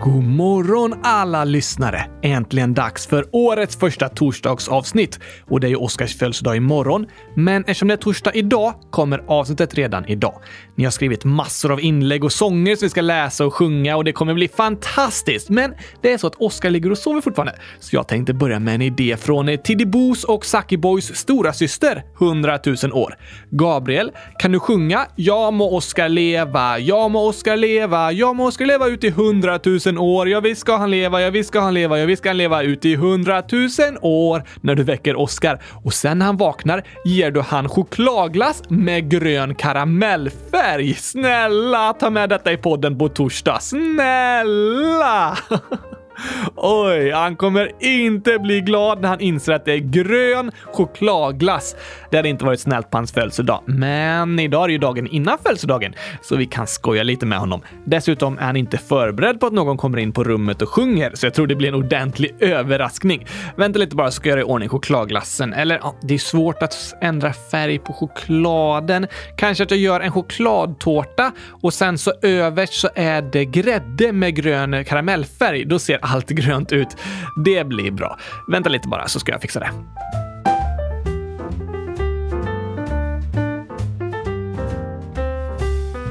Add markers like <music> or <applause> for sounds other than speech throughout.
God morgon alla lyssnare! Äntligen dags för årets första torsdagsavsnitt. Och det är ju Oskars födelsedag imorgon. Men eftersom det är torsdag idag kommer avsnittet redan idag. Ni har skrivit massor av inlägg och sånger som vi ska läsa och sjunga och det kommer bli fantastiskt. Men det är så att Oskar ligger och sover fortfarande. Så jag tänkte börja med en idé från eh, Tiddy Boos och Saki Boys stora syster 100 000 år. Gabriel, kan du sjunga “Ja må Oskar leva, ja må Oskar leva, ja må Oskar leva ut i 100 000 år, ja visst ska han leva, ja visst ska han leva, ja visst ska han leva ut i hundratusen år” när du väcker Oskar. Och sen när han vaknar ger du han chokladglass med grön karamellfärg. Snälla, ta med detta i podden på torsdag. Snälla! <laughs> Oj, han kommer inte bli glad när han inser att det är grön chokladglass. Det hade inte varit snällt på hans födelsedag. Men idag är det ju dagen innan födelsedagen, så vi kan skoja lite med honom. Dessutom är han inte förberedd på att någon kommer in på rummet och sjunger, så jag tror det blir en ordentlig överraskning. Vänta lite bara så ska jag göra i ordning chokladglassen. Eller ja, det är svårt att ändra färg på chokladen. Kanske att jag gör en chokladtårta och sen så överst så är det grädde med grön karamellfärg. Då ser allt <laughs> grönt ut. Det blir bra. Vänta lite bara så ska jag fixa det.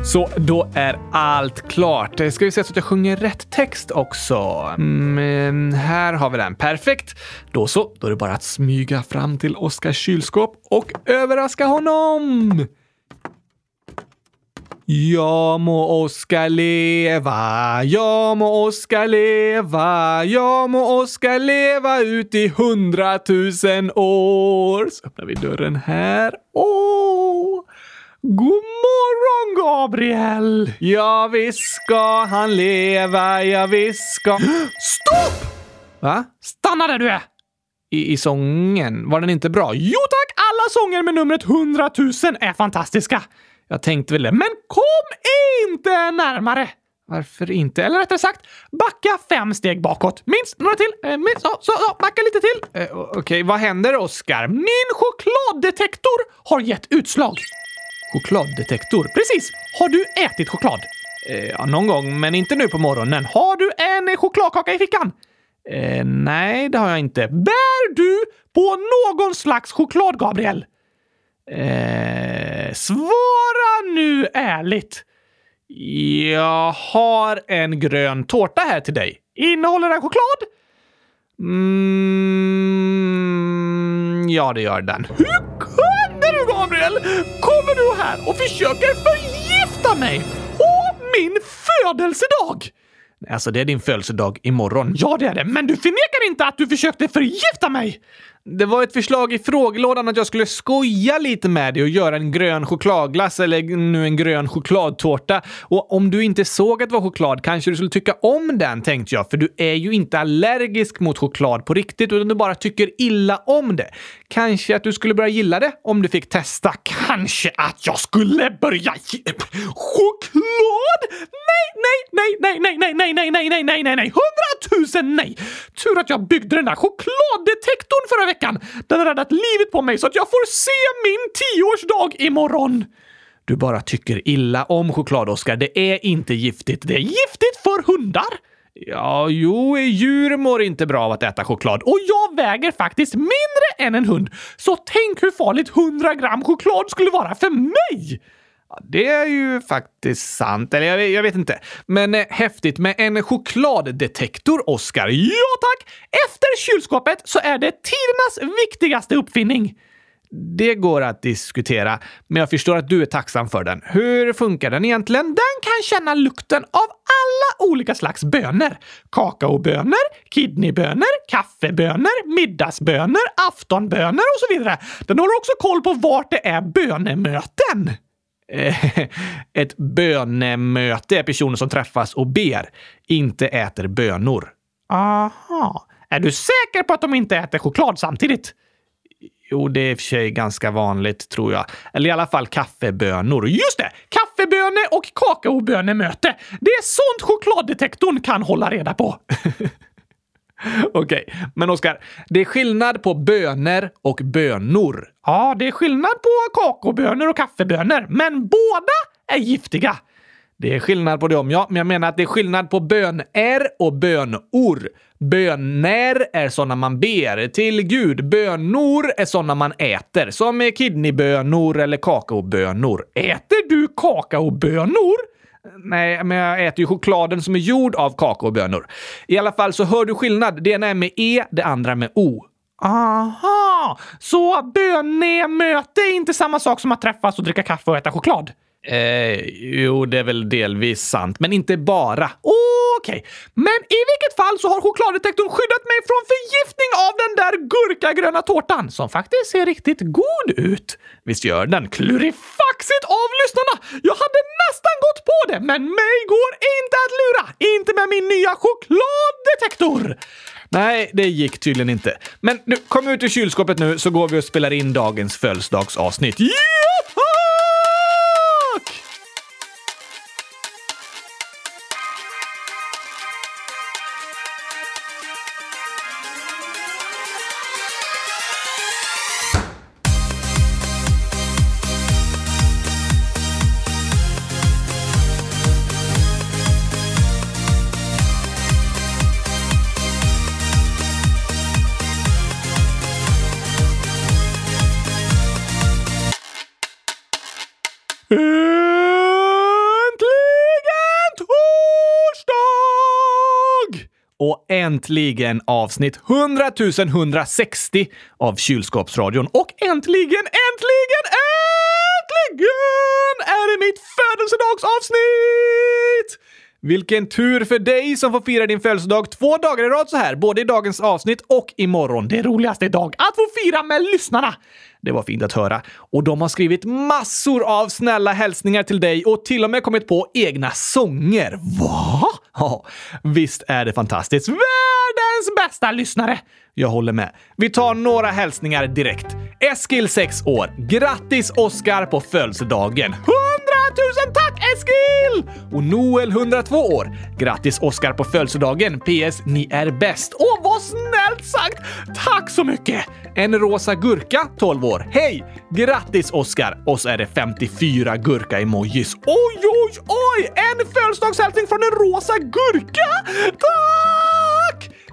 Så då är allt klart. Eh, ska vi se så att jag sjunger rätt text också. Mm, ehm, här har vi den. Perfekt. Då så, då är det bara att smyga fram till Oskars kylskåp och överraska honom. Ja må Oskar leva, ja må Oskar leva, ja må Oskar leva ut i hundratusen år. Så öppnar vi dörren här. Åh! God morgon Gabriel! Ja visst ska han leva, ja visst ska... Stopp! Va? Stanna där du är! I, I sången, var den inte bra? Jo tack! Alla sånger med numret 100 000 är fantastiska! Jag tänkte väl det, men kom inte närmare! Varför inte? Eller rättare sagt, backa fem steg bakåt. Minst några till. Eh, minst, så, så, så, backa lite till. Eh, Okej, okay. vad händer Oskar? Min chokladdetektor har gett utslag. Chokladdetektor? Precis! Har du ätit choklad? Eh, ja, någon gång, men inte nu på morgonen. Har du en chokladkaka i fickan? Eh, nej, det har jag inte. Bär du på någon slags choklad, Gabriel? Eh, svara nu ärligt. Jag har en grön tårta här till dig. Innehåller den choklad? Mm, ja, det gör den. Hur kunde du, Gabriel? Kommer du här och försöker förgifta mig på min födelsedag? Alltså, det är din födelsedag imorgon. Ja, det är det. Men du förnekar inte att du försökte förgifta mig! Det var ett förslag i frågelådan att jag skulle skoja lite med dig och göra en grön chokladglass eller nu en grön chokladtårta. Och om du inte såg att det var choklad kanske du skulle tycka om den, tänkte jag. För du är ju inte allergisk mot choklad på riktigt, utan du bara tycker illa om det. Kanske att du skulle börja gilla det om du fick testa. Kanske att jag skulle börja... Choklad? Nej, nej, nej, nej, nej, nej, nej, nej, nej, nej, nej, nej, nej, hundratusen nej! Tur att jag byggde den där chokladdetektorn förra veckan. Den har räddat livet på mig så att jag får se min tioårsdag imorgon. Du bara tycker illa om choklad, Oskar. Det är inte giftigt. Det är giftigt för hundar. Ja, jo, djur mår inte bra av att äta choklad. Och jag väger faktiskt mindre än en hund. Så tänk hur farligt 100 gram choklad skulle vara för mig! Ja, det är ju faktiskt sant. Eller jag, jag vet inte. Men eh, häftigt med en chokladdetektor, Oscar. Ja tack! Efter kylskåpet så är det tidernas viktigaste uppfinning. Det går att diskutera, men jag förstår att du är tacksam för den. Hur funkar den egentligen? Den kan känna lukten av alla olika slags bönor. Kakaobönor, kidneybönor, kaffebönor, middagsbönor, aftonbönor och så vidare. Den håller också koll på vart det är bönemöten. <laughs> Ett bönemöte är personer som träffas och ber, inte äter bönor. Aha. Är du säker på att de inte äter choklad samtidigt? Jo, det är i och för sig ganska vanligt, tror jag. Eller i alla fall kaffebönor. Just det! Kaffeböne och kakaobönemöte. Det är sånt chokladdetektorn kan hålla reda på. <laughs> <laughs> Okej, okay. men Oskar, det är skillnad på bönor och bönor. Ja, det är skillnad på kakaobönor och kaffebönor, men båda är giftiga. Det är skillnad på dem, ja. Men jag menar att det är skillnad på bön-är och bönor. Bönär är sådana man ber till Gud. Bönor är sådana man äter, som kidneybönor eller kakaobönor. Äter du kakaobönor? Nej, men jag äter ju chokladen som är gjord av kakaobönor. I alla fall så hör du skillnad. Det ena är med E, det andra med O. Aha! Så bönemöte är inte samma sak som att träffas och dricka kaffe och äta choklad? Eh, jo, det är väl delvis sant, men inte bara. Okej, okay. men i vilket fall så har chokladdetektorn skyddat mig från förgiftning av den där gurkagröna tårtan som faktiskt ser riktigt god ut. Visst gör den? Klurifaxigt av lyssnarna! Jag hade nästan gått på det, men mig går inte att lura! Inte med min nya chokladdetektor! Nej, det gick tydligen inte. Men nu, kom ut ur kylskåpet nu så går vi och spelar in dagens födelsedagsavsnitt. Yeah! Äntligen avsnitt 100 160 av Kylskåpsradion. Och äntligen, äntligen, äntligen är det mitt födelsedagsavsnitt! Vilken tur för dig som får fira din födelsedag två dagar i rad så här, både i dagens avsnitt och imorgon. Det roligaste idag, att få fira med lyssnarna! Det var fint att höra. Och de har skrivit massor av snälla hälsningar till dig och till och med kommit på egna sånger. Va? Ja, visst är det fantastiskt. Världens bästa lyssnare! Jag håller med. Vi tar några hälsningar direkt. Eskil, 6 år. Grattis Oskar på födelsedagen! 100 Tusen tack Eskil! Och Noel, 102 år. Grattis Oskar på födelsedagen. PS. Ni är bäst. Åh, vad snällt sagt! Tack så mycket! En rosa gurka, 12 år. Hej! Grattis Oskar! Och så är det 54 gurka-emojis. Oj, oj, oj! En födelsedagshälsning från en rosa gurka! Tack!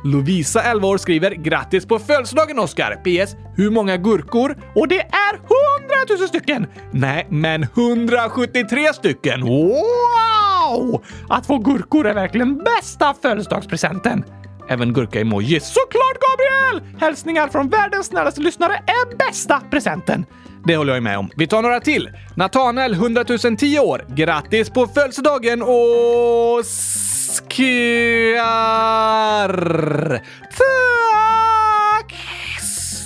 Lovisa, 11 år, skriver “Grattis på födelsedagen Oskar! PS. Hur många gurkor?” Och det är 100 000 stycken! Nej, men 173 stycken! Wow! Att få gurkor är verkligen bästa födelsedagspresenten. Även gurka-emoji. Såklart Gabriel! Hälsningar från världens snällaste lyssnare är bästa presenten. Det håller jag med om. Vi tar några till. Nathanael, 100 010 år. Grattis på födelsedagen och... Skar! Tack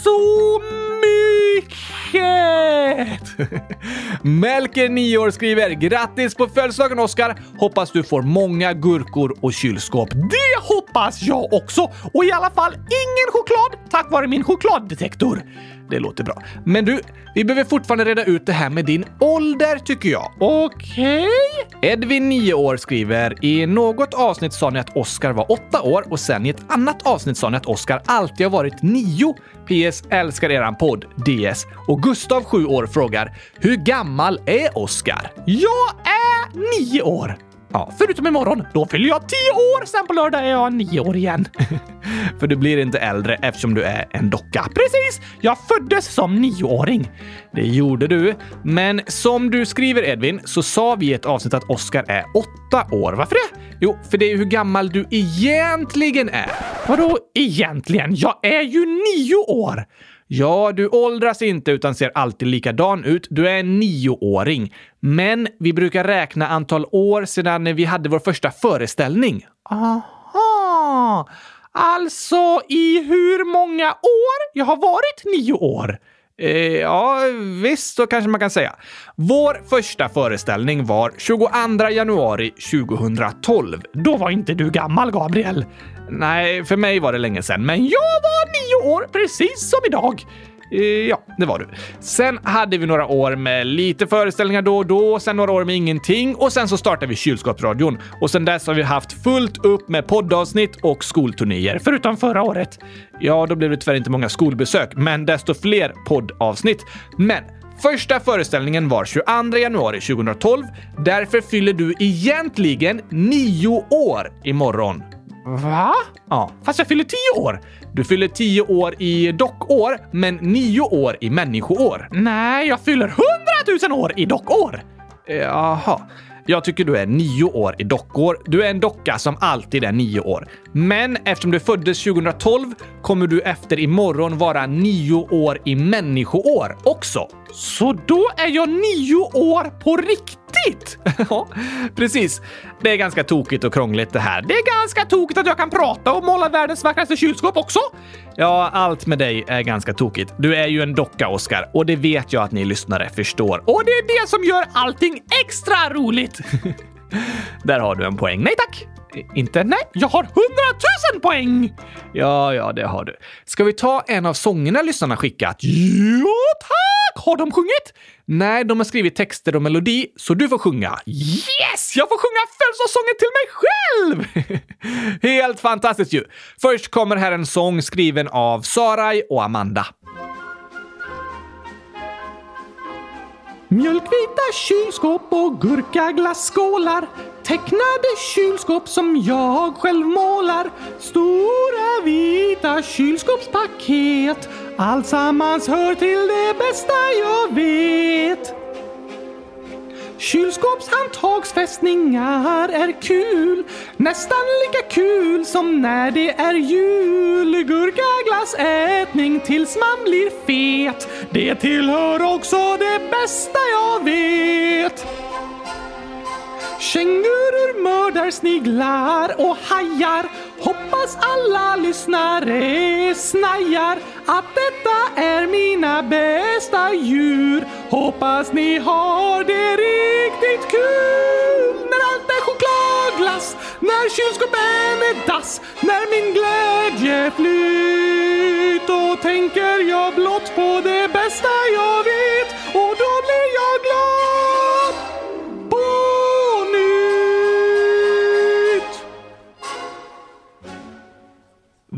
så mycket! <laughs> Melker, 9 år, skriver “Grattis på födelsedagen Oskar! Hoppas du får många gurkor och kylskåp.” Det hoppas jag också! Och i alla fall ingen choklad tack vare min chokladdetektor. Det låter bra. Men du, vi behöver fortfarande reda ut det här med din ålder tycker jag. Okej? Okay. Edvin, 9 år, skriver “I något avsnitt sa ni att Oskar var 8 år och sen i ett annat avsnitt sa ni att Oskar alltid har varit 9. PS. Älskar eran podd. DS. Och Gustav, 7 år, frågar “Hur gammal är Oskar?” Jag är 9 år. Ja, förutom imorgon. Då fyller jag tio år, sen på lördag är jag nio år igen. <laughs> För du blir inte äldre eftersom du är en docka. Precis! Jag föddes som nioåring. Det gjorde du. Men som du skriver Edvin så sa vi i ett avsnitt att Oscar är åtta år. Varför det? Jo, för det är hur gammal du egentligen är. Vadå egentligen? Jag är ju nio år! Ja, du åldras inte utan ser alltid likadan ut. Du är en nioåring. Men vi brukar räkna antal år sedan vi hade vår första föreställning. Aha! Alltså i hur många år jag har varit nio år? Eh, ja, visst, så kanske man kan säga. Vår första föreställning var 22 januari 2012. Då var inte du gammal, Gabriel. Nej, för mig var det länge sedan, men jag var nio år, precis som idag. Eh, ja, det var du. Sen hade vi några år med lite föreställningar då och då, sen några år med ingenting och sen så startade vi Kylskåpsradion. Och sen dess har vi haft fullt upp med poddavsnitt och skolturnéer, förutom förra året. Ja, då blev det tyvärr inte många skolbesök, men desto fler poddavsnitt. Men Första föreställningen var 22 januari 2012. Därför fyller du egentligen nio år imorgon. Va? Ja, fast jag fyller tio år. Du fyller tio år i dockår, men nio år i människoår. Nej, jag fyller hundratusen år i dockår! Jaha. Jag tycker du är nio år i dockår. Du är en docka som alltid är nio år. Men eftersom du föddes 2012 kommer du efter imorgon vara nio år i människoår också. Så då är jag nio år på riktigt? <laughs> ja, precis. Det är ganska tokigt och krångligt det här. Det är ganska tokigt att jag kan prata och måla världens vackraste kylskåp också. Ja, allt med dig är ganska tokigt. Du är ju en docka, Oskar, och det vet jag att ni lyssnare förstår. Och det är det som gör allting extra roligt. <laughs> Där har du en poäng. Nej tack! Inte? Nej, jag har hundratusen poäng! Ja, ja, det har du. Ska vi ta en av sångerna lyssnarna skickat? Ja, tack! Har de sjungit? Nej, de har skrivit texter och melodi, så du får sjunga. Yes! Jag får sjunga födelsedagssången till mig själv! <laughs> Helt fantastiskt ju! Först kommer här en sång skriven av Sarai och Amanda. Mjölkvita kylskåp och gurkaglasskålar Tecknade kylskåp som jag själv målar Stora vita kylskåpspaket Alltsammans hör till det bästa jag vet. Kylskåpshandtagsfästningar är kul Nästan lika kul som när det är jul. Gurkaglassätning tills man blir fet Det tillhör också det bästa jag vet. Kängurur mördar sniglar och hajar Hoppas alla lyssnare snajar att detta är mina bästa djur. Hoppas ni har det riktigt kul När allt är chokladglass När kylskåpen är dass När min glädje flyt Då tänker jag blott på det bästa jag vet Och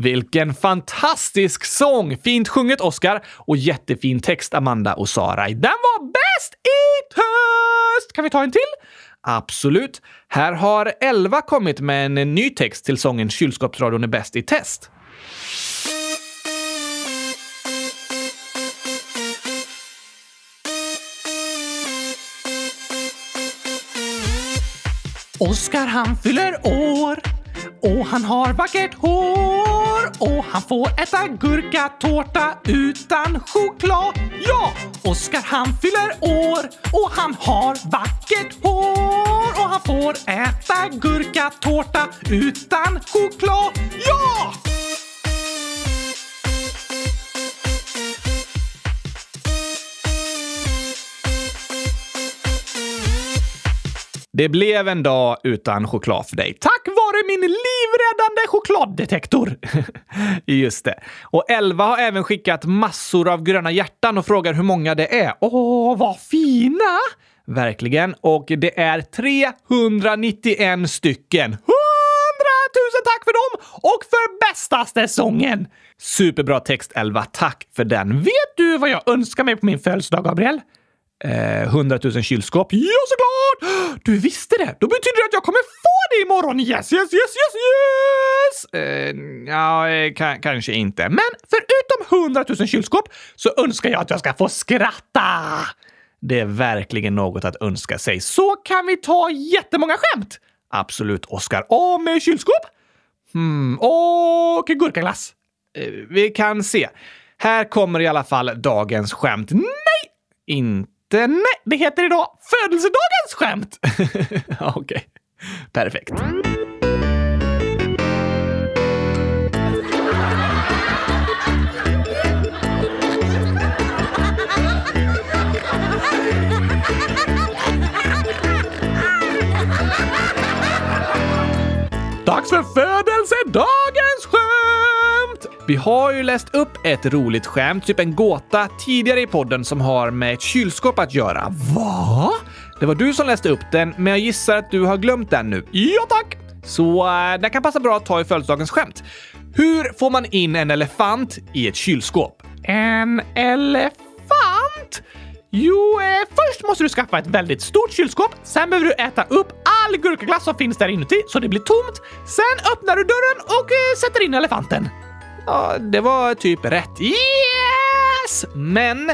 vilken fantastisk sång! Fint sjunget, Oscar. Och jättefin text, Amanda och Sara. Den var bäst i höst! Kan vi ta en till? Absolut. Här har Elva kommit med en ny text till sången Kylskåpsradion är bäst i test. Oskar han fyller år och han har vackert hår och han får äta gurkatårta utan choklad. Ja, Oskar han fyller år och han har vackert hår och han får äta gurkatårta utan choklad. Ja! Det blev en dag utan choklad för dig. Tack vare min livräddande chokladdetektor! <laughs> Just det. Och Elva har även skickat massor av gröna hjärtan och frågar hur många det är. Åh, vad fina! Verkligen. Och det är 391 stycken. 100 000 tack för dem! Och för bästaste sången! Superbra text, Elva. Tack för den. Vet du vad jag önskar mig på min födelsedag, Gabriel? Eh, 100 000 kylskåp? Ja, såklart! Du visste det! Då betyder det att jag kommer få det imorgon! Yes, yes, yes, yes, yes! Eh, ja, eh, kanske inte. Men förutom 100 000 kylskåp så önskar jag att jag ska få skratta! Det är verkligen något att önska sig. Så kan vi ta jättemånga skämt? Absolut, Oskar. Och eh, med kylskåp? Hmm, och gurkaglass? Eh, vi kan se. Här kommer i alla fall dagens skämt. Nej! Inte Nej, det heter idag födelsedagens skämt! <laughs> Ja, Okej, perfekt. Dags för Födelsedagen! Vi har ju läst upp ett roligt skämt, typ en gåta, tidigare i podden som har med ett kylskåp att göra. Va? Det var du som läste upp den, men jag gissar att du har glömt den nu. Ja, tack! Så äh, den kan passa bra att ta i födelsedagens skämt. Hur får man in en elefant i ett kylskåp? En elefant? Jo, eh, först måste du skaffa ett väldigt stort kylskåp. Sen behöver du äta upp all gurkaglass som finns där inuti så det blir tomt. Sen öppnar du dörren och eh, sätter in elefanten. Ja, det var typ rätt. Yes! Men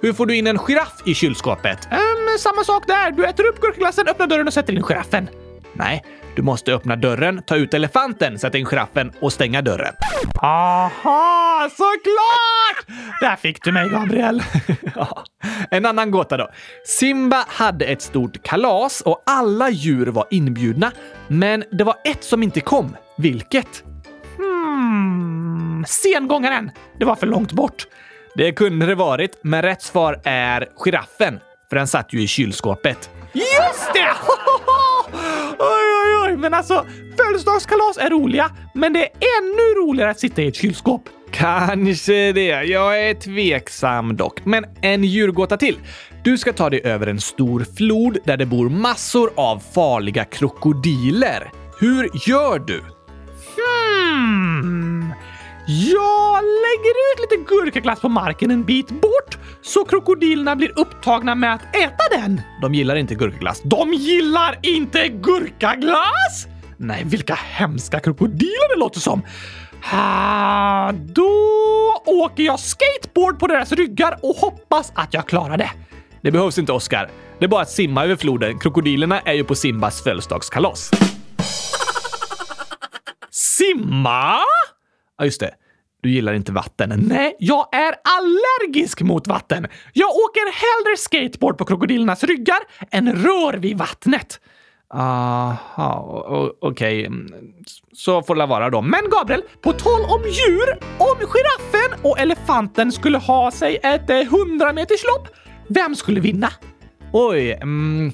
hur får du in en giraff i kylskåpet? Um, samma sak där. Du äter upp gurkaglassen, öppnar dörren och sätter in giraffen. Nej, du måste öppna dörren, ta ut elefanten, sätta in giraffen och stänga dörren. Aha, såklart! Där fick du mig, Gabriel. <laughs> ja. En annan gåta då. Simba hade ett stort kalas och alla djur var inbjudna. Men det var ett som inte kom. Vilket? Hmm, sengångaren. Det var för långt bort. Det kunde det varit, men rätt svar är giraffen. För den satt ju i kylskåpet. Just det! <laughs> oj, oj, oj, men alltså födelsedagskalas är roliga, men det är ännu roligare att sitta i ett kylskåp. Kanske det. Jag är tveksam dock. Men en djurgåta till. Du ska ta dig över en stor flod där det bor massor av farliga krokodiler. Hur gör du? Hmm. Jag lägger ut lite gurkaglass på marken en bit bort så krokodilerna blir upptagna med att äta den. De gillar inte gurkaglass. De gillar inte gurkaglass? Nej, vilka hemska krokodiler det låter som. Ha, då åker jag skateboard på deras ryggar och hoppas att jag klarar det. Det behövs inte, Oscar. Det är bara att simma över floden. Krokodilerna är ju på Simbas födelsedagskalas. Simma? Ja, just det. Du gillar inte vatten. Nej, jag är allergisk mot vatten. Jag åker hellre skateboard på krokodilernas ryggar än rör vid vattnet. Aha, okej. Okay. Så får det vara då. Men Gabriel, på tal om djur. Om giraffen och elefanten skulle ha sig ett eh, 100 meters lopp, vem skulle vinna? Oj, mm,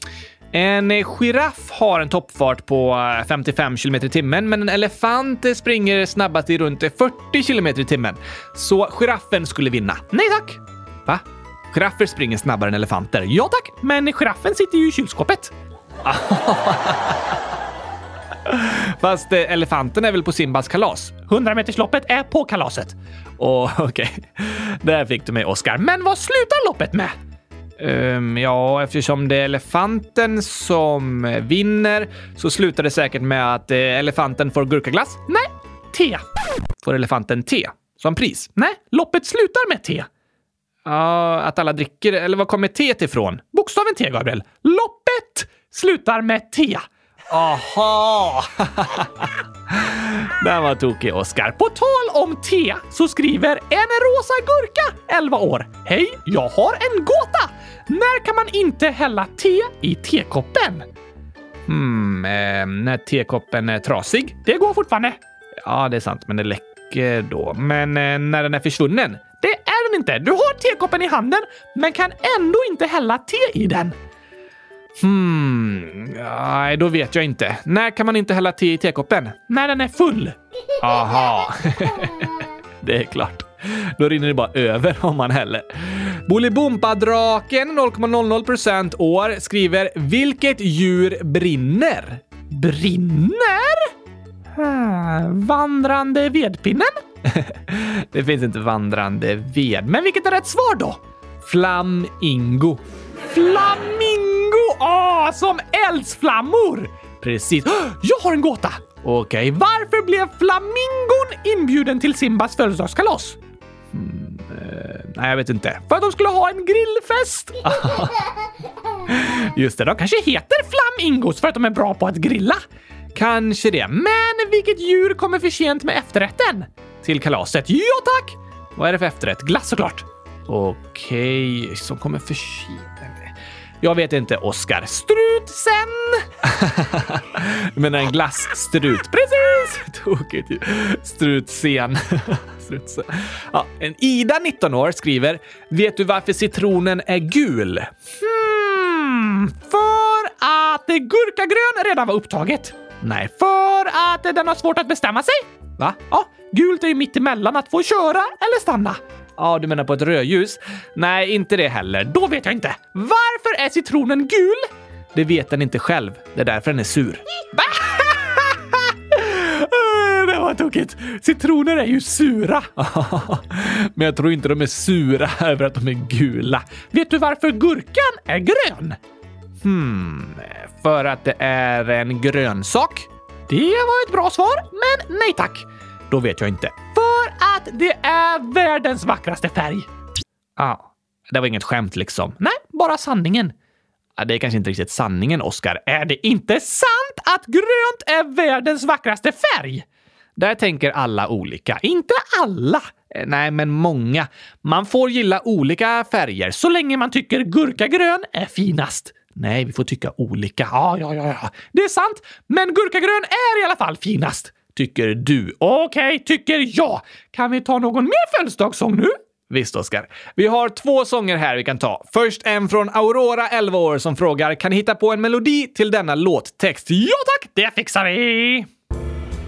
en giraff har en toppfart på eh, 55 km i timmen, men en elefant springer snabbast i runt 40 km i timmen. Så giraffen skulle vinna. Nej tack! Va? Giraffer springer snabbare än elefanter. Ja tack, men giraffen sitter ju i kylskåpet. <laughs> Fast eh, elefanten är väl på Simbas kalas? 100-metersloppet är på kalaset. Åh, <laughs> okej. Okay. Där fick du mig, Oscar. Men vad slutar loppet med? Um, ja, eftersom det är elefanten som vinner så slutar det säkert med att eh, elefanten får gurkaglass. Nej, te. Får elefanten te som pris? Nej, loppet slutar med te. Ja, uh, att alla dricker, eller vad kommer teet ifrån? Bokstaven T, Gabriel. Loppet slutar med te. Aha! <laughs> Den var tokig, Oskar. På tal om te så skriver en rosa gurka, 11 år. Hej, jag har en gåta! När kan man inte hälla te i tekoppen? Hmm, eh, när tekoppen är trasig? Det går fortfarande. Ja, det är sant, men det läcker då. Men eh, när den är försvunnen? Det är den inte. Du har tekoppen i handen, men kan ändå inte hälla te i den. Hmm, nej, då vet jag inte. När kan man inte hälla te i tekoppen? När den är full. Aha. <laughs> det är klart. <laughs> Då rinner det bara över om man häller. Bolibompa-draken 0,00% år skriver “Vilket djur brinner?” Brinner? Hmm, vandrande vedpinnen? <laughs> det finns inte vandrande ved. Men vilket är rätt svar då? Flamingo. Flamingo! Ah, som eldsflammor! Precis. <gasps> Jag har en gåta! Okej. Okay. Varför blev flamingon inbjuden till Simbas födelsedagskalas? Hmm, eh, nej, jag vet inte. För att de skulle ha en grillfest! <laughs> Just det, de kanske heter flamingos för att de är bra på att grilla. Kanske det. Men vilket djur kommer för sent med efterrätten? Till kalaset? Ja, tack! Vad är det för efterrätt? Glass såklart. Okej, okay, som kommer för sent. Jag vet inte, Oscar. Strutsen! <laughs> menar en glassstrut? Precis! <laughs> Tokigt ju. Strutsen. Strutsen. Ja, en Ida, 19 år, skriver “Vet du varför citronen är gul?” Hmm, för att gurkagrön redan var upptaget. Nej, för att den har svårt att bestämma sig. Va? Ja, gult är ju mitt emellan att få köra eller stanna. Ja, du menar på ett rödljus? Nej, inte det heller. Då vet jag inte. Varför är citronen gul? Det vet den inte själv. Det är därför den är sur. Va? Vad tokigt! Citroner är ju sura. <laughs> Men jag tror inte de är sura <laughs> över att de är gula. Vet du varför gurkan är grön? Hmm, för att det är en grönsak? Det var ett bra svar, men nej tack. Då vet jag inte. För att det är världens vackraste färg. Ja, ah, det var inget skämt liksom. Nej, bara sanningen. Det är kanske inte riktigt sanningen, Oscar. Är det inte sant att grönt är världens vackraste färg? Där tänker alla olika. Inte alla. Eh, nej, men många. Man får gilla olika färger så länge man tycker gurkagrön är finast. Nej, vi får tycka olika. Ja, ja, ja, ja. Det är sant. Men gurkagrön är i alla fall finast. Tycker du. Okej, okay, tycker jag. Kan vi ta någon mer födelsedagssång nu? Visst, Oskar. Vi har två sånger här vi kan ta. Först en från Aurora, 11 år, som frågar “Kan ni hitta på en melodi till denna låttext?” Ja tack, det fixar vi!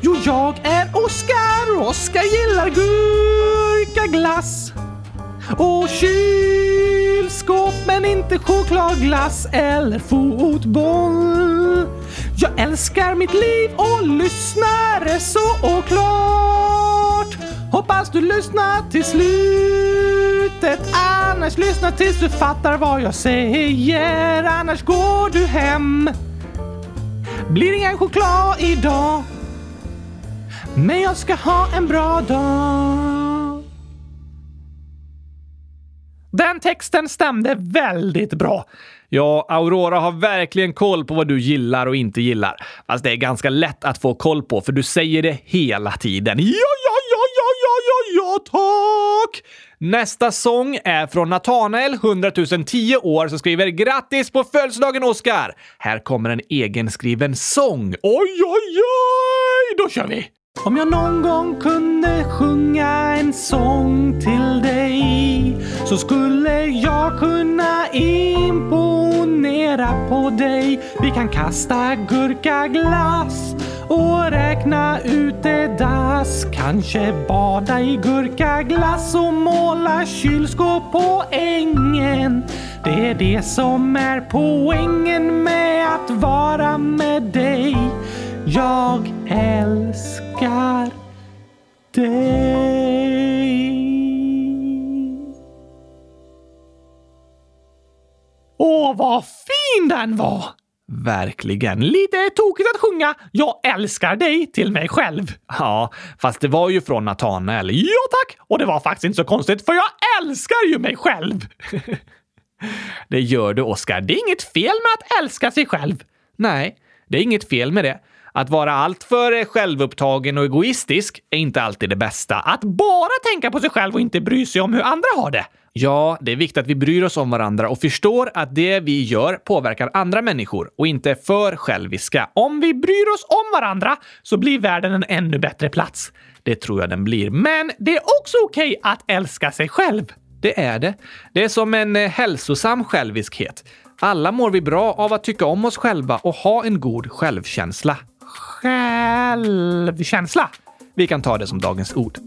Jo, jag är Oskar och Oskar gillar gurkaglass. Och kylskåp, men inte chokladglass eller fotboll. Jag älskar mitt liv och lyssnar så klart. Hoppas du lyssnar till slutet, annars lyssna tills du fattar vad jag säger. Annars går du hem. Blir ingen choklad idag. Men jag ska ha en bra dag. Den texten stämde väldigt bra. Ja, Aurora har verkligen koll på vad du gillar och inte gillar. Fast det är ganska lätt att få koll på, för du säger det hela tiden. Ja, ja, ja, ja, ja, ja, ja, tack! Nästa sång är från Nathanael, 100 010 år, som skriver “Grattis på födelsedagen Oskar!” Här kommer en egenskriven sång. Oj, oj, oj! Då kör vi! Om jag någon gång kunde sjunga en sång till dig så skulle jag kunna imponera på dig. Vi kan kasta gurkaglass och räkna ut det dass. Kanske bada i gurkaglass och måla kylskåp på ängen. Det är det som är poängen med att vara med dig. Jag älskar dig. Åh, vad fin den var! Verkligen. Lite tokigt att sjunga “Jag älskar dig” till mig själv. Ja, fast det var ju från Natanael. Ja tack! Och det var faktiskt inte så konstigt, för jag älskar ju mig själv. <laughs> det gör du, Oskar. Det är inget fel med att älska sig själv. Nej, det är inget fel med det. Att vara alltför självupptagen och egoistisk är inte alltid det bästa. Att bara tänka på sig själv och inte bry sig om hur andra har det. Ja, det är viktigt att vi bryr oss om varandra och förstår att det vi gör påverkar andra människor och inte är för själviska. Om vi bryr oss om varandra så blir världen en ännu bättre plats. Det tror jag den blir. Men det är också okej okay att älska sig själv. Det är det. Det är som en eh, hälsosam själviskhet. Alla mår vi bra av att tycka om oss själva och ha en god självkänsla självkänsla. Vi kan ta det som dagens ord.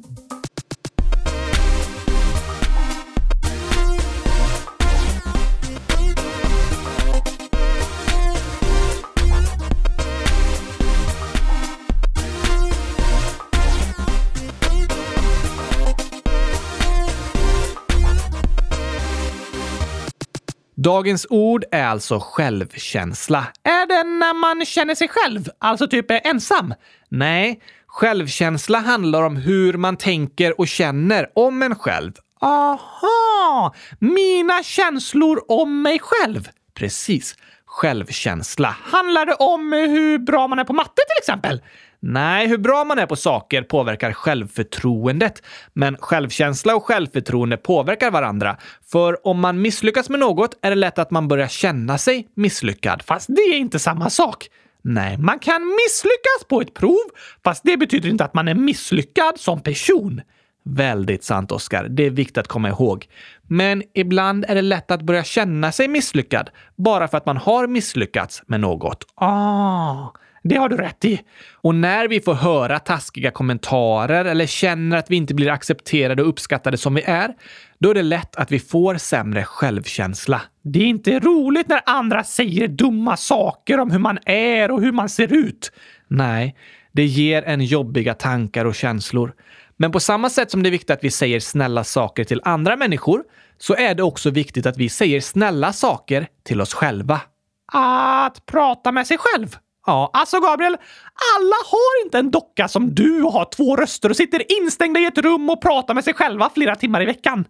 Dagens ord är alltså självkänsla. Är det när man känner sig själv? Alltså typ är ensam? Nej, självkänsla handlar om hur man tänker och känner om en själv. Aha! Mina känslor om mig själv. Precis. Självkänsla. Handlar det om hur bra man är på matte till exempel? Nej, hur bra man är på saker påverkar självförtroendet. Men självkänsla och självförtroende påverkar varandra. För om man misslyckas med något är det lätt att man börjar känna sig misslyckad. Fast det är inte samma sak. Nej, man kan misslyckas på ett prov, fast det betyder inte att man är misslyckad som person. Väldigt sant, Oskar. Det är viktigt att komma ihåg. Men ibland är det lätt att börja känna sig misslyckad bara för att man har misslyckats med något. Ah, det har du rätt i. Och när vi får höra taskiga kommentarer eller känner att vi inte blir accepterade och uppskattade som vi är, då är det lätt att vi får sämre självkänsla. Det är inte roligt när andra säger dumma saker om hur man är och hur man ser ut. Nej, Det ger en jobbiga tankar och känslor. Men på samma sätt som det är viktigt att vi säger snälla saker till andra människor så är det också viktigt att vi säger snälla saker till oss själva. Att prata med sig själv? Ja, alltså Gabriel, alla har inte en docka som du och har två röster och sitter instängda i ett rum och pratar med sig själva flera timmar i veckan.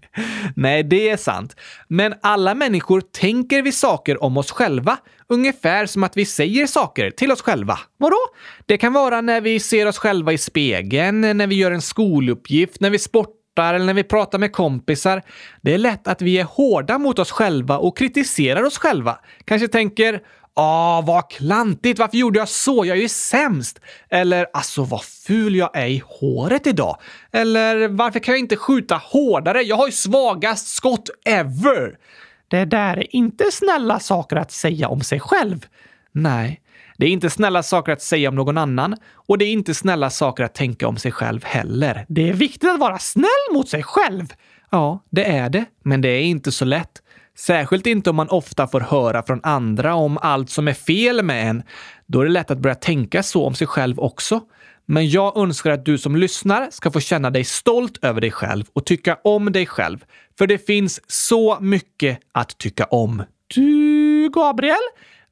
<laughs> Nej, det är sant. Men alla människor tänker vi saker om oss själva, ungefär som att vi säger saker till oss själva. Vadå? Det kan vara när vi ser oss själva i spegeln, när vi gör en skoluppgift, när vi sportar eller när vi pratar med kompisar. Det är lätt att vi är hårda mot oss själva och kritiserar oss själva. Kanske tänker Ah, vad klantigt! Varför gjorde jag så? Jag är ju sämst!” Eller “Alltså, vad ful jag är i håret idag!” Eller “Varför kan jag inte skjuta hårdare? Jag har ju svagast skott ever!” Det där är inte snälla saker att säga om sig själv. Nej, det är inte snälla saker att säga om någon annan och det är inte snälla saker att tänka om sig själv heller. Det är viktigt att vara snäll mot sig själv. Ja, det är det, men det är inte så lätt. Särskilt inte om man ofta får höra från andra om allt som är fel med en. Då är det lätt att börja tänka så om sig själv också. Men jag önskar att du som lyssnar ska få känna dig stolt över dig själv och tycka om dig själv. För det finns så mycket att tycka om. Du, Gabriel,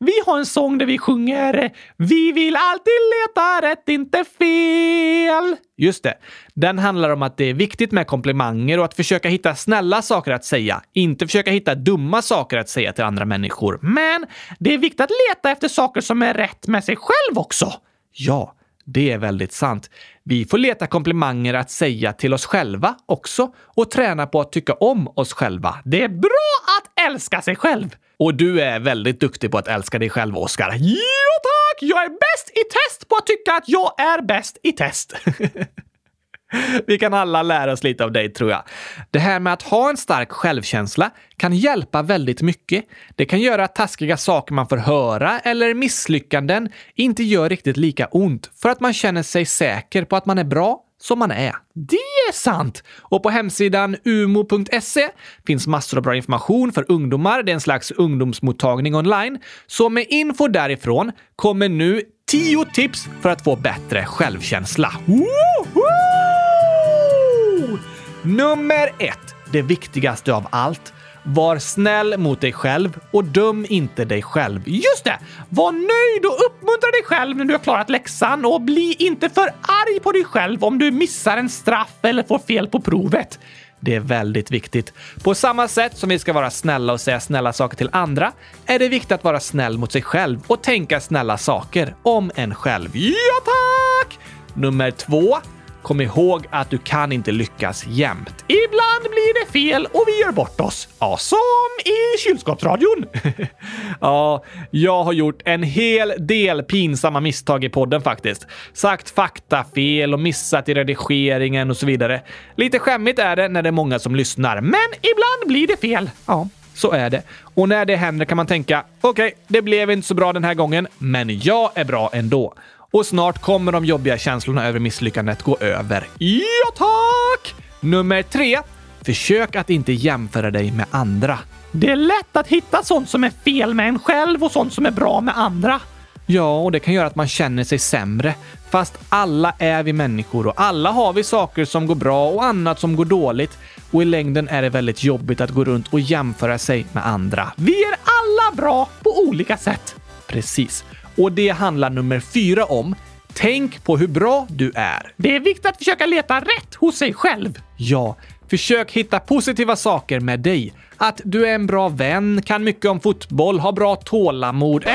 vi har en sång där vi sjunger “Vi vill alltid leta rätt, inte fel”. Just det. Den handlar om att det är viktigt med komplimanger och att försöka hitta snälla saker att säga. Inte försöka hitta dumma saker att säga till andra människor. Men det är viktigt att leta efter saker som är rätt med sig själv också. Ja, det är väldigt sant. Vi får leta komplimanger att säga till oss själva också och träna på att tycka om oss själva. Det är bra att älska sig själv. Och du är väldigt duktig på att älska dig själv, Oskar. Jo tack! Jag är bäst i test på att tycka att jag är bäst i test. <laughs> Vi kan alla lära oss lite av dig, tror jag. Det här med att ha en stark självkänsla kan hjälpa väldigt mycket. Det kan göra att taskiga saker man får höra eller misslyckanden inte gör riktigt lika ont för att man känner sig säker på att man är bra som man är. Det är sant! Och på hemsidan umo.se finns massor av bra information för ungdomar. Det är en slags ungdomsmottagning online. Så med info därifrån kommer nu 10 tips för att få bättre självkänsla. Woho! Nummer ett. Det viktigaste av allt. Var snäll mot dig själv och döm inte dig själv. Just det! Var nöjd och uppmuntra dig själv när du har klarat läxan och bli inte för arg på dig själv om du missar en straff eller får fel på provet. Det är väldigt viktigt. På samma sätt som vi ska vara snälla och säga snälla saker till andra är det viktigt att vara snäll mot sig själv och tänka snälla saker om en själv. Ja, tack! Nummer två. Kom ihåg att du kan inte lyckas jämt. Ibland blir det fel och vi gör bort oss. Ja, som i kylskåpsradion. <laughs> ja, jag har gjort en hel del pinsamma misstag i podden faktiskt. Sagt fakta fel och missat i redigeringen och så vidare. Lite skämmigt är det när det är många som lyssnar, men ibland blir det fel. Ja, så är det. Och när det händer kan man tänka, okej, okay, det blev inte så bra den här gången, men jag är bra ändå. Och snart kommer de jobbiga känslorna över misslyckandet gå över. Ja, tack! Nummer tre. Försök att inte jämföra dig med andra. Det är lätt att hitta sånt som är fel med en själv och sånt som är bra med andra. Ja, och det kan göra att man känner sig sämre. Fast alla är vi människor och alla har vi saker som går bra och annat som går dåligt. Och i längden är det väldigt jobbigt att gå runt och jämföra sig med andra. Vi är alla bra på olika sätt. Precis. Och det handlar nummer fyra om. Tänk på hur bra du är. Det är viktigt att försöka leta rätt hos sig själv. Ja, försök hitta positiva saker med dig. Att du är en bra vän, kan mycket om fotboll, har bra tålamod. Eh,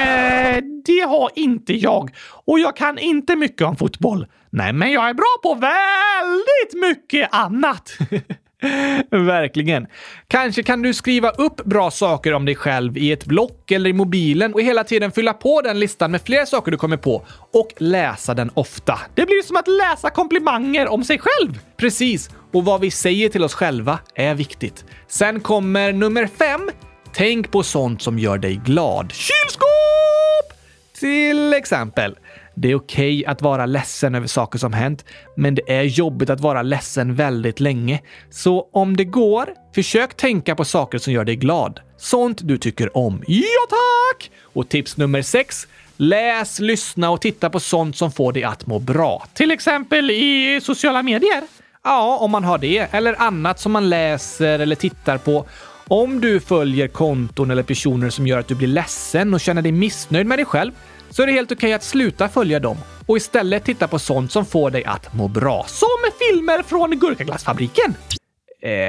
det har inte jag. Och jag kan inte mycket om fotboll. Nej, men jag är bra på väldigt mycket annat. <laughs> <laughs> Verkligen. Kanske kan du skriva upp bra saker om dig själv i ett block eller i mobilen och hela tiden fylla på den listan med fler saker du kommer på och läsa den ofta. Det blir som att läsa komplimanger om sig själv. Precis. Och vad vi säger till oss själva är viktigt. Sen kommer nummer fem. Tänk på sånt som gör dig glad. Kylskåp! Till exempel. Det är okej okay att vara ledsen över saker som hänt, men det är jobbigt att vara ledsen väldigt länge. Så om det går, försök tänka på saker som gör dig glad. Sånt du tycker om. Ja, tack! Och tips nummer sex. Läs, lyssna och titta på sånt som får dig att må bra. Till exempel i sociala medier. Ja, om man har det. Eller annat som man läser eller tittar på. Om du följer konton eller personer som gör att du blir ledsen och känner dig missnöjd med dig själv så är det helt okej att sluta följa dem och istället titta på sånt som får dig att må bra. Som filmer från Gurkaglassfabriken.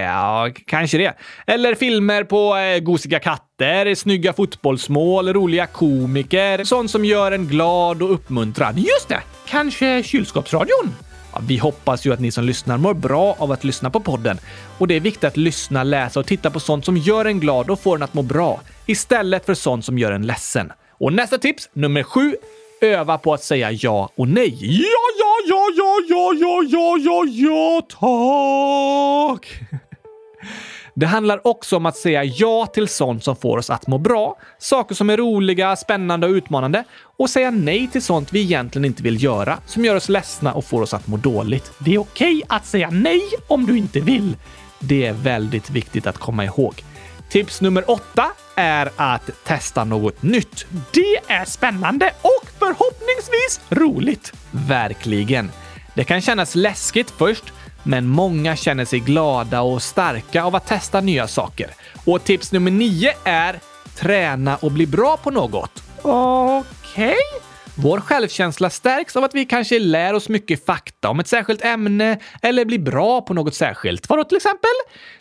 Ja, kanske det. Eller filmer på eh, gosiga katter, snygga fotbollsmål, roliga komiker, sånt som gör en glad och uppmuntrad. Just det! Kanske kylskåpsradion? Ja, vi hoppas ju att ni som lyssnar mår bra av att lyssna på podden. Och det är viktigt att lyssna, läsa och titta på sånt som gör en glad och får en att må bra, istället för sånt som gör en ledsen. Och nästa tips, nummer sju, öva på att säga ja och nej. Ja, ja, ja, ja, ja, ja, ja, ja, ja, tack! <laughs> Det handlar också om att säga ja till sånt som får oss att må bra, saker som är roliga, spännande och utmanande och säga nej till sånt vi egentligen inte vill göra, som gör oss ledsna och får oss att må dåligt. Det är okej okay att säga nej om du inte vill. Det är väldigt viktigt att komma ihåg. Tips nummer åtta är att testa något nytt. Det är spännande och förhoppningsvis roligt. Verkligen. Det kan kännas läskigt först, men många känner sig glada och starka av att testa nya saker. Och tips nummer nio är träna och bli bra på något. Okej? Okay. Vår självkänsla stärks av att vi kanske lär oss mycket fakta om ett särskilt ämne eller blir bra på något särskilt. Vadå till exempel?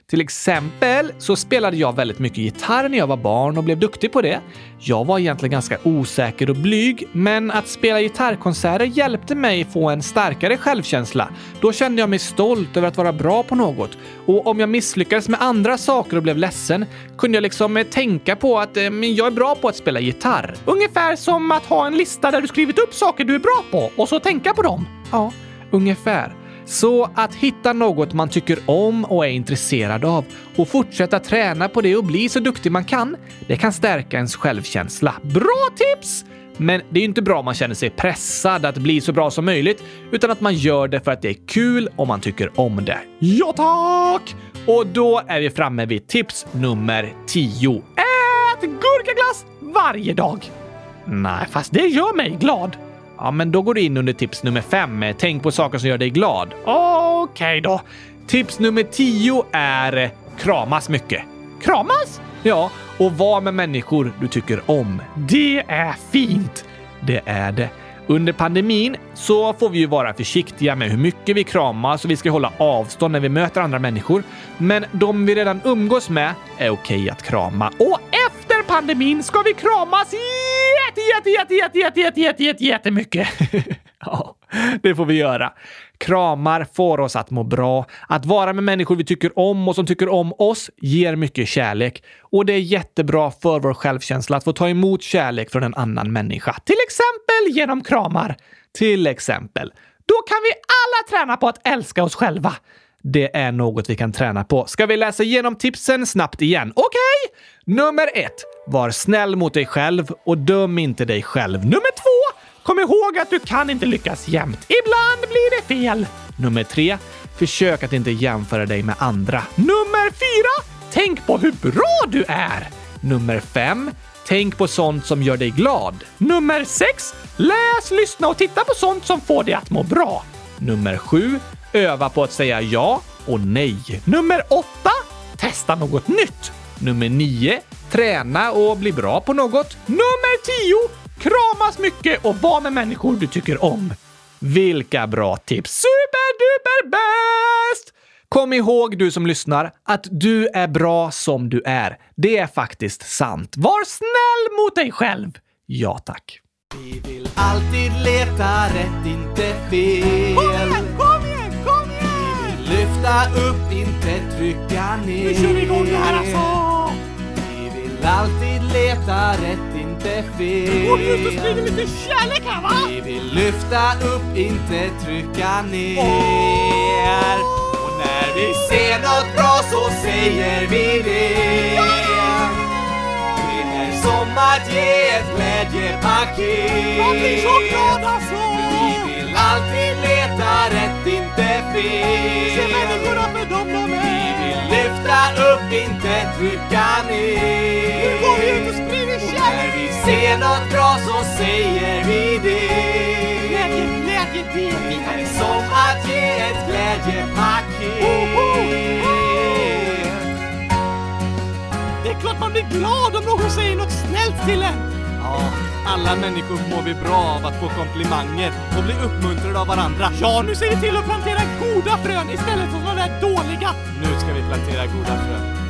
Till exempel så spelade jag väldigt mycket gitarr när jag var barn och blev duktig på det. Jag var egentligen ganska osäker och blyg, men att spela gitarrkonserter hjälpte mig få en starkare självkänsla. Då kände jag mig stolt över att vara bra på något. Och om jag misslyckades med andra saker och blev ledsen kunde jag liksom eh, tänka på att eh, jag är bra på att spela gitarr. Ungefär som att ha en lista där du skrivit upp saker du är bra på och så tänka på dem. Ja, ungefär. Så att hitta något man tycker om och är intresserad av och fortsätta träna på det och bli så duktig man kan, det kan stärka ens självkänsla. Bra tips! Men det är inte bra om man känner sig pressad att bli så bra som möjligt, utan att man gör det för att det är kul och man tycker om det. Ja, tack! Och då är vi framme vid tips nummer 10. Ät gurkaglass varje dag! Nej, fast det gör mig glad. Ja, men då går du in under tips nummer fem. Tänk på saker som gör dig glad. Okej okay då. Tips nummer tio är kramas mycket. Kramas? Ja, och var med människor du tycker om. Det är fint. Det är det. Under pandemin så får vi ju vara försiktiga med hur mycket vi kramas och vi ska hålla avstånd när vi möter andra människor. Men de vi redan umgås med är okej att krama. Och efter pandemin ska vi kramas jätte, jätte, jätte, jätte, jätte, jätte, jätte, jätte, jättemycket. <laughs> ja, det får vi göra. Kramar får oss att må bra. Att vara med människor vi tycker om och som tycker om oss ger mycket kärlek. Och det är jättebra för vår självkänsla att få ta emot kärlek från en annan människa. Till exempel genom kramar. Till exempel. Då kan vi alla träna på att älska oss själva. Det är något vi kan träna på. Ska vi läsa igenom tipsen snabbt igen? Okej! Okay. Nummer ett. Var snäll mot dig själv och döm inte dig själv. Nummer två. Kom ihåg att du kan inte lyckas jämt. Ibland blir det fel. Nummer tre. Försök att inte jämföra dig med andra. Nummer fyra. Tänk på hur bra du är. Nummer fem. Tänk på sånt som gör dig glad. Nummer sex. Läs, lyssna och titta på sånt som får dig att må bra. Nummer sju. Öva på att säga ja och nej. Nummer åtta. Testa något nytt. Nummer nio. Träna och bli bra på något. Nummer tio. Kramas mycket och var med människor du tycker om. Vilka bra tips! Superduper bäst! Kom ihåg du som lyssnar att du är bra som du är. Det är faktiskt sant. Var snäll mot dig själv! Ja, tack. Vi vill alltid leta rätt, inte fel. Kom igen, kom igen, kom igen! Vi vill lyfta upp, inte trycka ner. Nu kör vi igång det här alltså! Vi vill alltid leta rätt, inte fel. Gå ut och sprid lite kärlek här va! Vi vill lyfta upp, inte trycka ner. Och när vi ser något bra så säger vi det. Det är som att ge ett glädjepaket. Man blir så glad alltså! Vi vill alltid leta rätt, inte fel. Se människorna för dem de är. Vi vill lyfta upp, inte trycka ner. Nu går vi ut och något bra så säger vi det. Glädje, glädje, det. Det är som att ge ett glädjepaket. Oh, oh, oh. Det är klart man blir glad om någon säger något snällt till en. Ja, alla människor mår vi bra av att få komplimanger och bli uppmuntrade av varandra. Ja, nu ser vi till att plantera goda frön istället för de där dåliga. Nu ska vi plantera goda frön.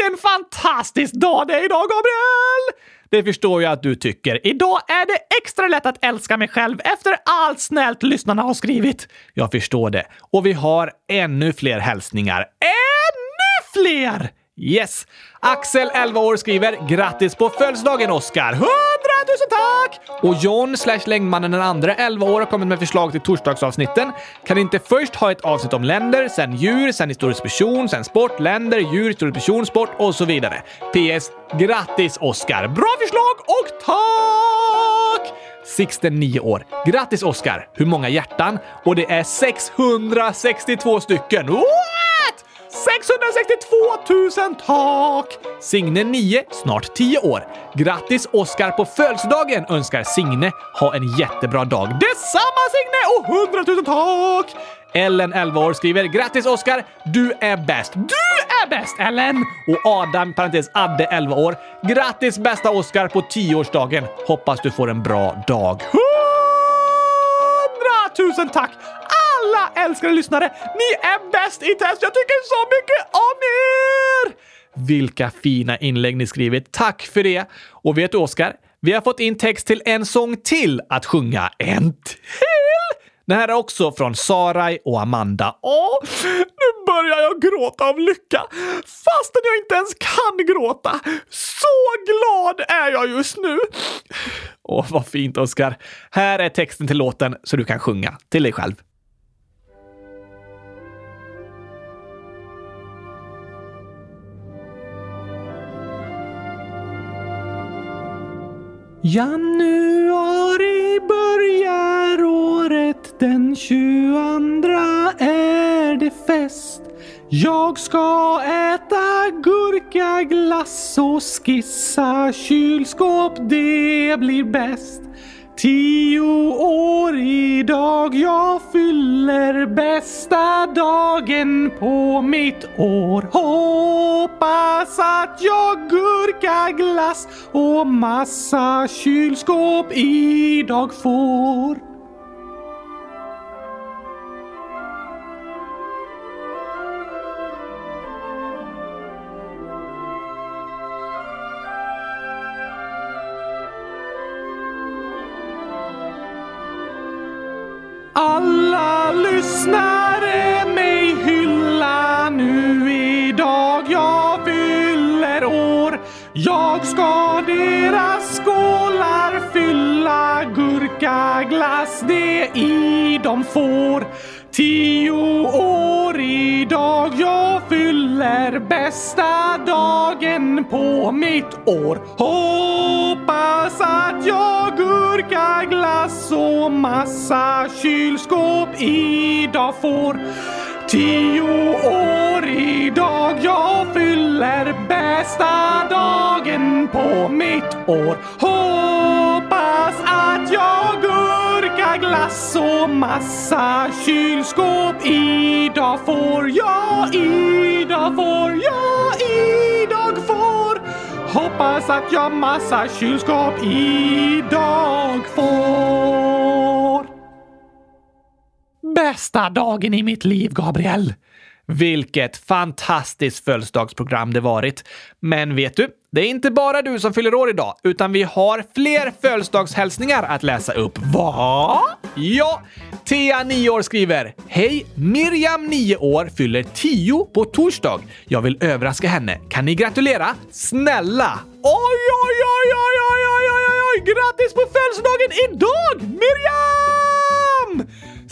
Vilken fantastisk dag det är idag, Gabriel! Det förstår jag att du tycker. Idag är det extra lätt att älska mig själv efter allt snällt lyssnarna har skrivit. Jag förstår det. Och vi har ännu fler hälsningar. Ännu fler! Yes! Axel, 11 år, skriver “Grattis på födelsedagen Oskar! 100 000 tack!” Och John slash längdmannen den andra, 11 år, har kommit med förslag till torsdagsavsnitten. Kan inte först ha ett avsnitt om länder, sen djur, sen historisk person, sen sport, länder, djur, historisk person, sport och så vidare. PS. Grattis Oskar! Bra förslag och tack! Sixten, 9 år. Grattis Oskar! Hur många hjärtan? Och det är 662 stycken. Wow! 662 000 tak! Signe 9, snart 10 år. Grattis Oskar på födelsedagen önskar Signe. Ha en jättebra dag. Detsamma Signe och 100 000 tak! Ellen, 11 år, skriver “Grattis Oskar! Du är bäst!” Du är bäst Ellen! Och Adam, parentes Adde, 11 år. “Grattis bästa Oskar på 10-årsdagen! Hoppas du får en bra dag!” 100 000 tack! Alla älskade lyssnare! Ni är bäst i test! Jag tycker så mycket om er! Vilka fina inlägg ni skrivit. Tack för det! Och vet du Oskar? Vi har fått in text till en sång till att sjunga. En till? Det här är också från Sarai och Amanda. Åh, nu börjar jag gråta av lycka, fastän jag inte ens kan gråta. Så glad är jag just nu. Åh, vad fint Oskar. Här är texten till låten så du kan sjunga till dig själv. Januari börjar året, den 22 är det fest. Jag ska äta gurkaglass och skissa kylskåp, det blir bäst. Tio år idag, jag fyller bästa dagen på mitt år. Hoppas att jag gurka, glass och massa kylskåp idag får. Det i de får. Tio år idag jag fyller bästa dagen på mitt år. Hoppas att jag gurka, glass och massa kylskåp idag får. Tio år idag jag fyller bästa dagen på mitt år. Gurkaglass massa kylskåp idag får. jag idag får, jag idag får. Hoppas att jag massa kylskåp idag får. Bästa dagen i mitt liv, Gabriel. Vilket fantastiskt födelsedagsprogram det varit. Men vet du? Det är inte bara du som fyller år idag, utan vi har fler födelsedagshälsningar att läsa upp. Va? Ja! Thea, 9 år, skriver Hej! Miriam, 9 år, fyller 10 på torsdag. Jag vill överraska henne. Kan ni gratulera? Snälla! Oj, oj, oj, oj, oj, oj, oj, oj! Grattis på födelsedagen idag, Miriam!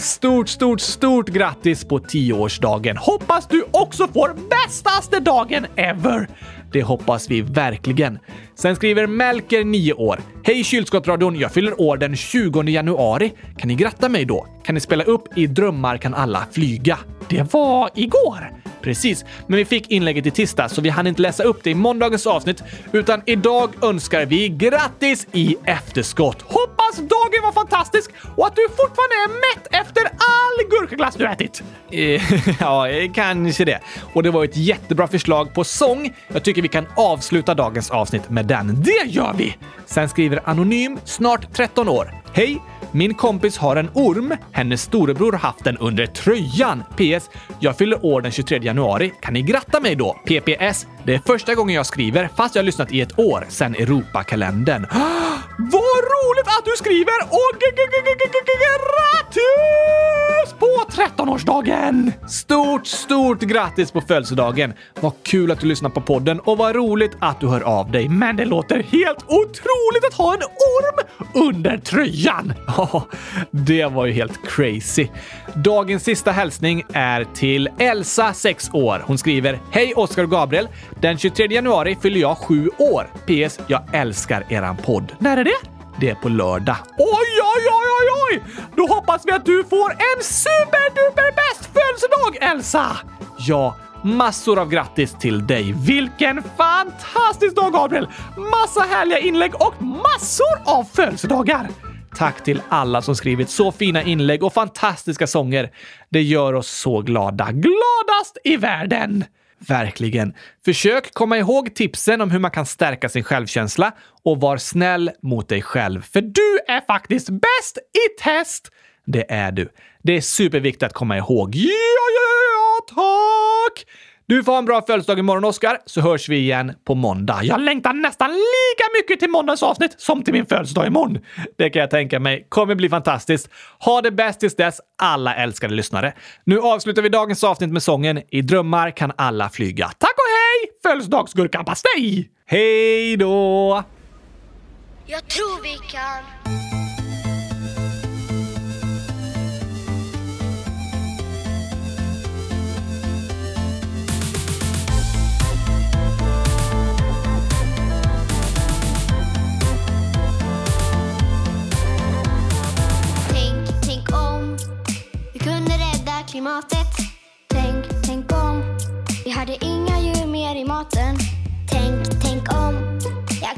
Stort, stort, stort grattis på 10-årsdagen! Hoppas du också får bästaste dagen ever! Det hoppas vi verkligen. Sen skriver Melker, 9 år. Hej kylskåpsradion, jag fyller år den 20 januari. Kan ni gratta mig då? Kan ni spela upp I drömmar kan alla flyga? Det var igår. Precis, men vi fick inlägget i tisdag så vi hann inte läsa upp det i måndagens avsnitt, utan idag önskar vi grattis i efterskott. Hoppas dagen var fantastisk och att du fortfarande är mätt efter all gurkaglass du ätit. Eh, <laughs> ja, eh, kanske det. Och det var ett jättebra förslag på sång. Jag tycker vi kan avsluta dagens avsnitt med den. Det gör vi! Sen skriver Anonym, snart 13 år. Hej! Min kompis har en orm. Hennes storebror har haft den under tröjan. PS. Jag fyller år den 23 januari. Kan ni gratta mig då? PPS. Det är första gången jag skriver fast jag har lyssnat i ett år sedan Europakalendern. <gasps> Vad roligt att du skriver och grattis på 13-årsdagen! Stort, stort grattis på födelsedagen! Vad kul att du lyssnar på podden och vad roligt att du hör av dig. Men det låter helt otroligt att ha en orm under tröjan! Ja, det var ju helt crazy. Dagens sista hälsning är till Elsa, 6 år. Hon skriver Hej Oskar och Gabriel! Den 23 januari fyller jag 7 år. PS. Jag älskar eran podd. När är det? Det är på lördag. Oj, oj, oj, oj, oj! Då hoppas vi att du får en superduper bäst födelsedag, Elsa! Ja, massor av grattis till dig. Vilken fantastisk dag, Gabriel! Massa härliga inlägg och massor av födelsedagar! Tack till alla som skrivit så fina inlägg och fantastiska sånger. Det gör oss så glada. Gladast i världen! Verkligen. Försök komma ihåg tipsen om hur man kan stärka sin självkänsla och var snäll mot dig själv. För du är faktiskt bäst i test! Det är du. Det är superviktigt att komma ihåg. Ja, ja, ja, tack! Du får ha en bra födelsedag imorgon, Oskar, så hörs vi igen på måndag. Jag längtar nästan lika mycket till måndagens avsnitt som till min födelsedag imorgon. Det kan jag tänka mig. kommer bli fantastiskt. Ha det bäst tills dess, alla älskade lyssnare. Nu avslutar vi dagens avsnitt med sången I drömmar kan alla flyga. Tack och hej! Födelsedagsgurkapastej! Hej då! Jag tror vi kan.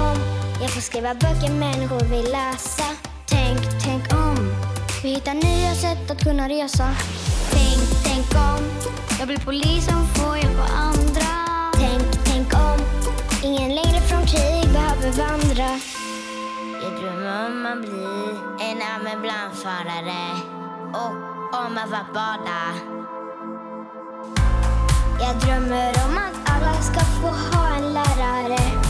Om jag får skriva böcker människor vill läsa. Tänk, tänk om vi hittar nya sätt att kunna resa. Tänk, tänk om jag blir polis som får hjälpa andra. Tänk, tänk om ingen längre från krig behöver vandra. Jag drömmer om att bli en ambulansförare och om att få bada. Jag drömmer om att alla ska få ha en lärare